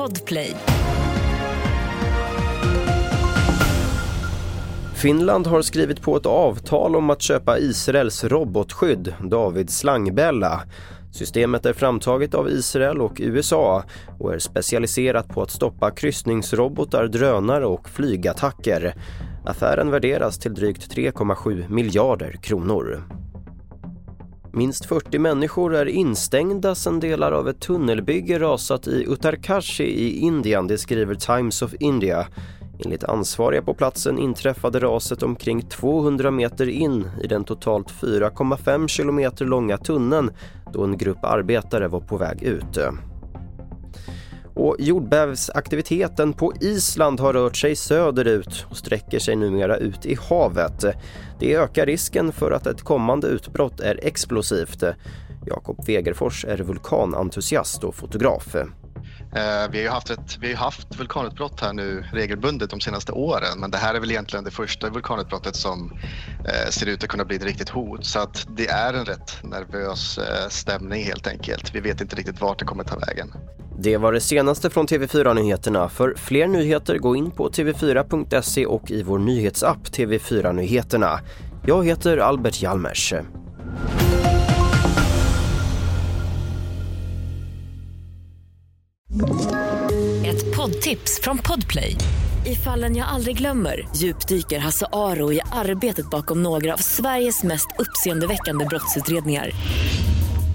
Podplay. Finland har skrivit på ett avtal om att köpa Israels robotskydd, David Slangbella. Systemet är framtaget av Israel och USA och är specialiserat på att stoppa kryssningsrobotar, drönare och flygattacker. Affären värderas till drygt 3,7 miljarder kronor. Minst 40 människor är instängda sedan delar av ett tunnelbygge rasat i Uttarkashi i Indien, det skriver Times of India. Enligt ansvariga på platsen inträffade raset omkring 200 meter in i den totalt 4,5 kilometer långa tunneln då en grupp arbetare var på väg ut. Och jordbävsaktiviteten på Island har rört sig söderut och sträcker sig numera ut i havet. Det ökar risken för att ett kommande utbrott är explosivt. Jakob Wegerfors är vulkanentusiast och fotograf. Eh, vi har ju haft, ett, vi har haft vulkanutbrott här nu regelbundet de senaste åren men det här är väl egentligen det första vulkanutbrottet som eh, ser ut att kunna bli ett riktigt hot. Så att det är en rätt nervös eh, stämning helt enkelt. Vi vet inte riktigt vart det kommer ta vägen. Det var det senaste från TV4 Nyheterna. För fler nyheter gå in på tv4.se och i vår nyhetsapp TV4 Nyheterna. Jag heter Albert Hjalmers. Ett poddtips från Podplay. I fallen jag aldrig glömmer djupdyker Hasse Aro i arbetet bakom några av Sveriges mest uppseendeväckande brottsutredningar.